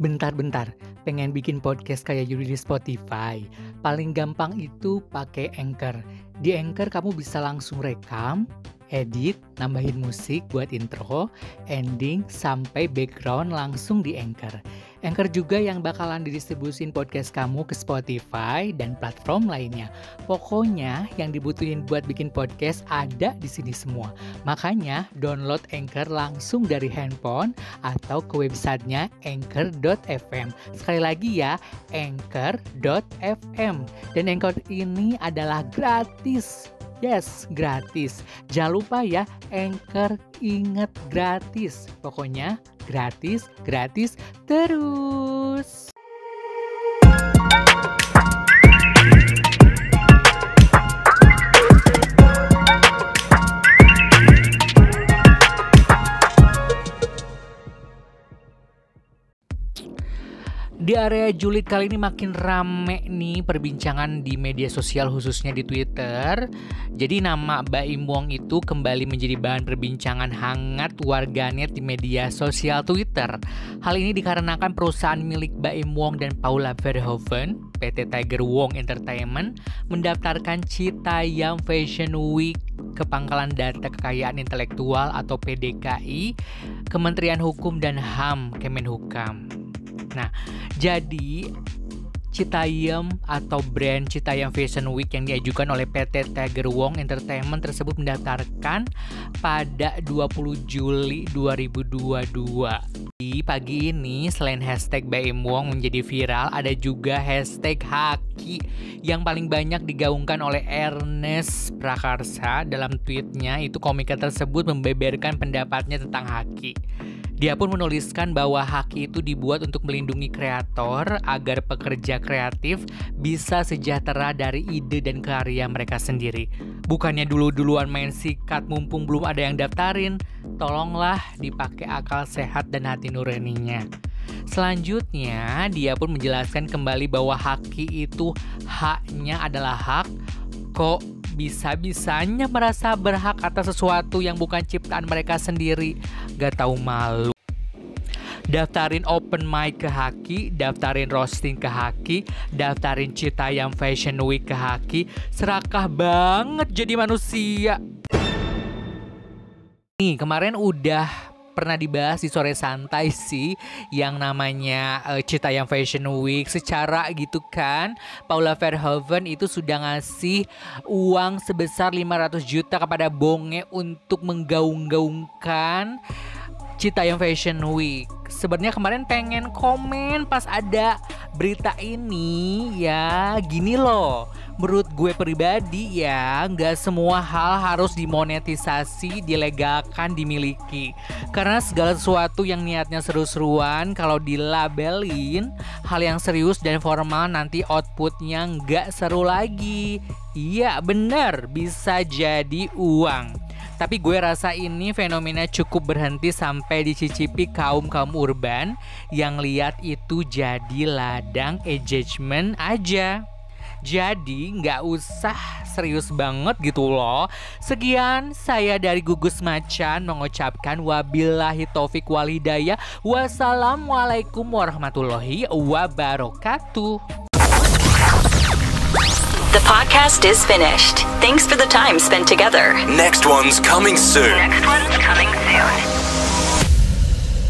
Bentar-bentar, pengen bikin podcast kayak Yuri di Spotify. Paling gampang itu pakai Anchor. Di Anchor kamu bisa langsung rekam, edit, nambahin musik buat intro, ending, sampai background langsung di Anchor. Anchor juga yang bakalan didistribusin podcast kamu ke Spotify dan platform lainnya. Pokoknya yang dibutuhin buat bikin podcast ada di sini semua. Makanya download Anchor langsung dari handphone atau ke websitenya anchor.fm. Sekali lagi ya, anchor.fm. Dan Anchor ini adalah gratis. Yes, gratis. Jangan lupa ya, Anchor inget gratis. Pokoknya gratis, gratis terus. Di area julid kali ini makin rame nih perbincangan di media sosial khususnya di Twitter. Jadi nama Baim Wong itu kembali menjadi bahan perbincangan hangat warganet di media sosial Twitter. Hal ini dikarenakan perusahaan milik Baim Wong dan Paula Verhoeven, PT Tiger Wong Entertainment, mendaftarkan Citayam Fashion Week ke Pangkalan Data Kekayaan Intelektual atau PDKI, Kementerian Hukum dan HAM Kemenhukam. Nah, jadi Citayam atau brand Citayam Fashion Week yang diajukan oleh PT Tiger Wong Entertainment tersebut mendaftarkan pada 20 Juli 2022. Di pagi ini selain hashtag BM Wong menjadi viral, ada juga hashtag Haki yang paling banyak digaungkan oleh Ernest Prakarsa dalam tweetnya itu komika tersebut membeberkan pendapatnya tentang Haki. Dia pun menuliskan bahwa haki itu dibuat untuk melindungi kreator agar pekerja kreatif bisa sejahtera dari ide dan karya mereka sendiri. Bukannya dulu-duluan main sikat mumpung belum ada yang daftarin, tolonglah dipakai akal sehat dan hati nuraninya. Selanjutnya, dia pun menjelaskan kembali bahwa haki itu haknya adalah hak kok bisa-bisanya merasa berhak atas sesuatu yang bukan ciptaan mereka sendiri. Gak tahu malu. Daftarin open mic ke Haki, daftarin roasting ke Haki, daftarin Citayam Fashion Week ke Haki. Serakah banget jadi manusia. Nih, kemarin udah pernah dibahas di sore santai sih yang namanya uh, Citayam Fashion Week. Secara gitu kan Paula Verhoeven itu sudah ngasih uang sebesar 500 juta kepada Bonge untuk menggaung-gaungkan Citayam Fashion Week. Sebenarnya kemarin pengen komen pas ada berita ini ya gini loh. Menurut gue pribadi ya nggak semua hal harus dimonetisasi, dilegalkan, dimiliki. Karena segala sesuatu yang niatnya seru-seruan kalau dilabelin hal yang serius dan formal nanti outputnya nggak seru lagi. Iya bener bisa jadi uang. Tapi gue rasa ini fenomena cukup berhenti sampai dicicipi kaum-kaum urban yang lihat itu jadi ladang engagement aja. Jadi nggak usah serius banget gitu loh. Sekian saya dari Gugus Macan mengucapkan wabillahi taufik walhidayah. Wassalamualaikum warahmatullahi wabarakatuh. The podcast is finished. Thanks for the time spent together. Next one's coming soon. Next one's coming soon.